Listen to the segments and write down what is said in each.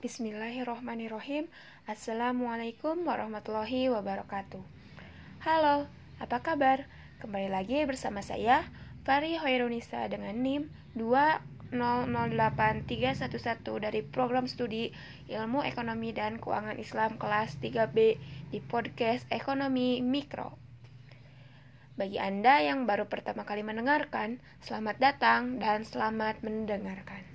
Bismillahirrohmanirrohim Assalamualaikum warahmatullahi wabarakatuh Halo, apa kabar? Kembali lagi bersama saya Fari Hoirunisa dengan NIM 2008311 dari program studi Ilmu Ekonomi dan Keuangan Islam kelas 3B di podcast Ekonomi Mikro bagi Anda yang baru pertama kali mendengarkan, selamat datang dan selamat mendengarkan.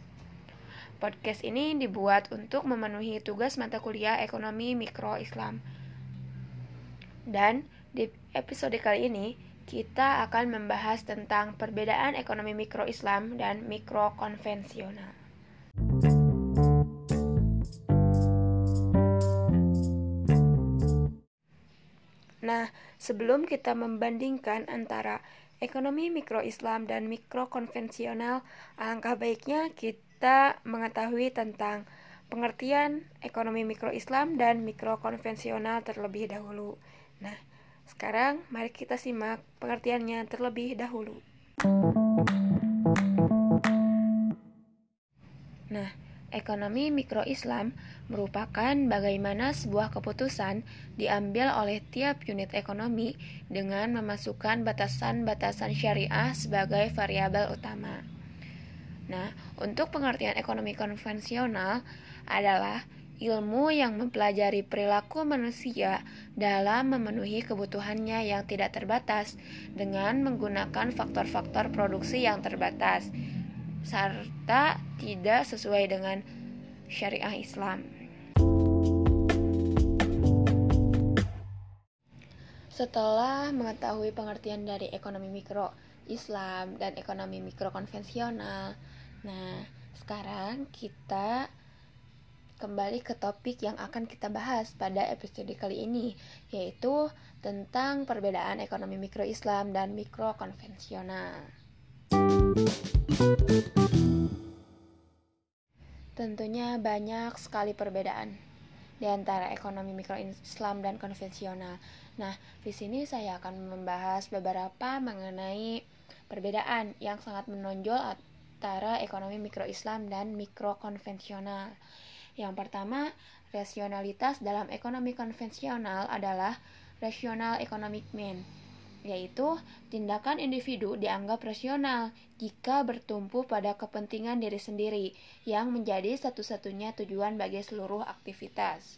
Podcast ini dibuat untuk memenuhi tugas mata kuliah Ekonomi Mikro Islam. Dan di episode kali ini kita akan membahas tentang perbedaan ekonomi mikro Islam dan mikro konvensional. Nah, sebelum kita membandingkan antara ekonomi mikro Islam dan mikro konvensional, alangkah baiknya kita kita mengetahui tentang pengertian ekonomi mikro Islam dan mikro konvensional terlebih dahulu. Nah, sekarang mari kita simak pengertiannya terlebih dahulu. Nah, ekonomi mikro Islam merupakan bagaimana sebuah keputusan diambil oleh tiap unit ekonomi dengan memasukkan batasan-batasan syariah sebagai variabel utama. Nah, untuk pengertian ekonomi konvensional adalah ilmu yang mempelajari perilaku manusia dalam memenuhi kebutuhannya yang tidak terbatas dengan menggunakan faktor-faktor produksi yang terbatas serta tidak sesuai dengan syariah Islam. Setelah mengetahui pengertian dari ekonomi mikro Islam dan ekonomi mikro konvensional, Nah, sekarang kita kembali ke topik yang akan kita bahas pada episode kali ini, yaitu tentang perbedaan ekonomi mikro Islam dan mikro konvensional. Tentunya banyak sekali perbedaan di antara ekonomi mikro Islam dan konvensional. Nah, di sini saya akan membahas beberapa mengenai perbedaan yang sangat menonjol antara ekonomi mikro Islam dan mikro konvensional. Yang pertama, rasionalitas dalam ekonomi konvensional adalah rasional economic mean, yaitu tindakan individu dianggap rasional jika bertumpu pada kepentingan diri sendiri yang menjadi satu-satunya tujuan bagi seluruh aktivitas.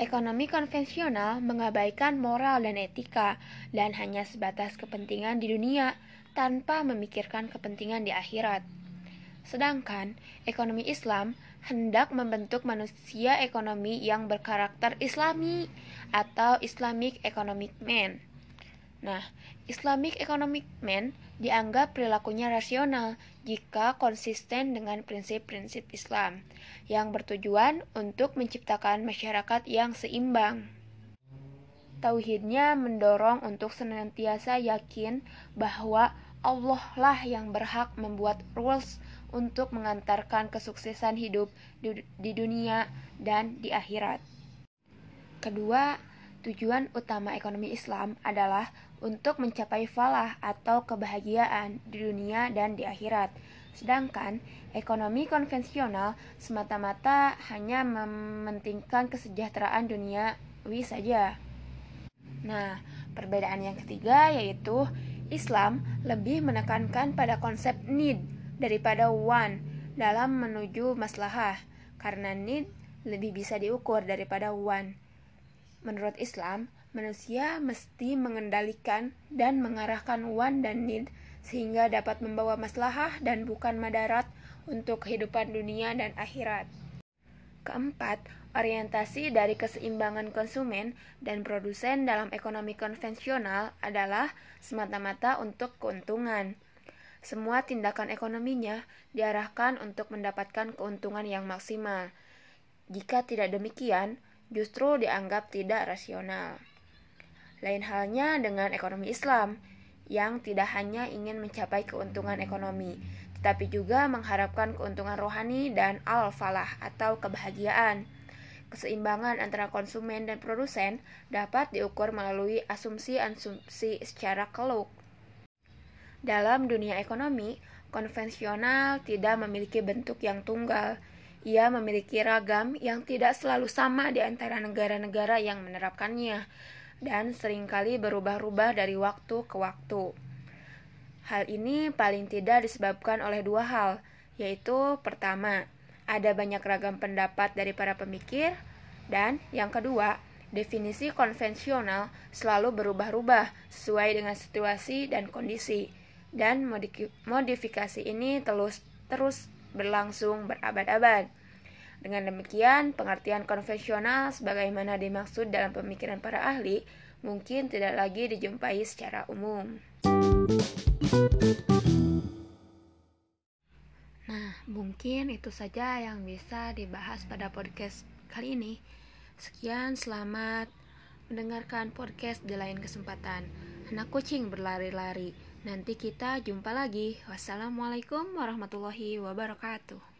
Ekonomi konvensional mengabaikan moral dan etika dan hanya sebatas kepentingan di dunia tanpa memikirkan kepentingan di akhirat. Sedangkan ekonomi Islam hendak membentuk manusia ekonomi yang berkarakter Islami atau Islamic Economic Man. Nah, Islamic Economic Man dianggap perilakunya rasional jika konsisten dengan prinsip-prinsip Islam yang bertujuan untuk menciptakan masyarakat yang seimbang. Tauhidnya mendorong untuk senantiasa yakin bahwa Allah lah yang berhak membuat rules untuk mengantarkan kesuksesan hidup di dunia dan di akhirat. Kedua, tujuan utama ekonomi Islam adalah untuk mencapai falah atau kebahagiaan di dunia dan di akhirat. Sedangkan ekonomi konvensional semata-mata hanya mementingkan kesejahteraan duniawi saja. Nah, perbedaan yang ketiga yaitu Islam lebih menekankan pada konsep need daripada want dalam menuju maslahah, karena need lebih bisa diukur daripada want. Menurut Islam, manusia mesti mengendalikan dan mengarahkan want dan need sehingga dapat membawa maslahah dan bukan madarat untuk kehidupan dunia dan akhirat. Keempat, Orientasi dari keseimbangan konsumen dan produsen dalam ekonomi konvensional adalah semata-mata untuk keuntungan. Semua tindakan ekonominya diarahkan untuk mendapatkan keuntungan yang maksimal. Jika tidak demikian, justru dianggap tidak rasional. Lain halnya dengan ekonomi Islam, yang tidak hanya ingin mencapai keuntungan ekonomi, tetapi juga mengharapkan keuntungan rohani dan al-falah atau kebahagiaan. Keseimbangan antara konsumen dan produsen dapat diukur melalui asumsi-asumsi secara keluk. Dalam dunia ekonomi, konvensional tidak memiliki bentuk yang tunggal. Ia memiliki ragam yang tidak selalu sama di antara negara-negara yang menerapkannya dan sering kali berubah-ubah dari waktu ke waktu. Hal ini paling tidak disebabkan oleh dua hal, yaitu pertama, ada banyak ragam pendapat dari para pemikir, dan yang kedua, definisi konvensional selalu berubah-ubah sesuai dengan situasi dan kondisi, dan modifikasi ini terus terus berlangsung berabad-abad. Dengan demikian, pengertian konvensional sebagaimana dimaksud dalam pemikiran para ahli mungkin tidak lagi dijumpai secara umum. Nah, mungkin itu saja yang bisa dibahas pada podcast kali ini. Sekian, selamat mendengarkan podcast di lain kesempatan. Anak kucing berlari-lari. Nanti kita jumpa lagi. Wassalamualaikum warahmatullahi wabarakatuh.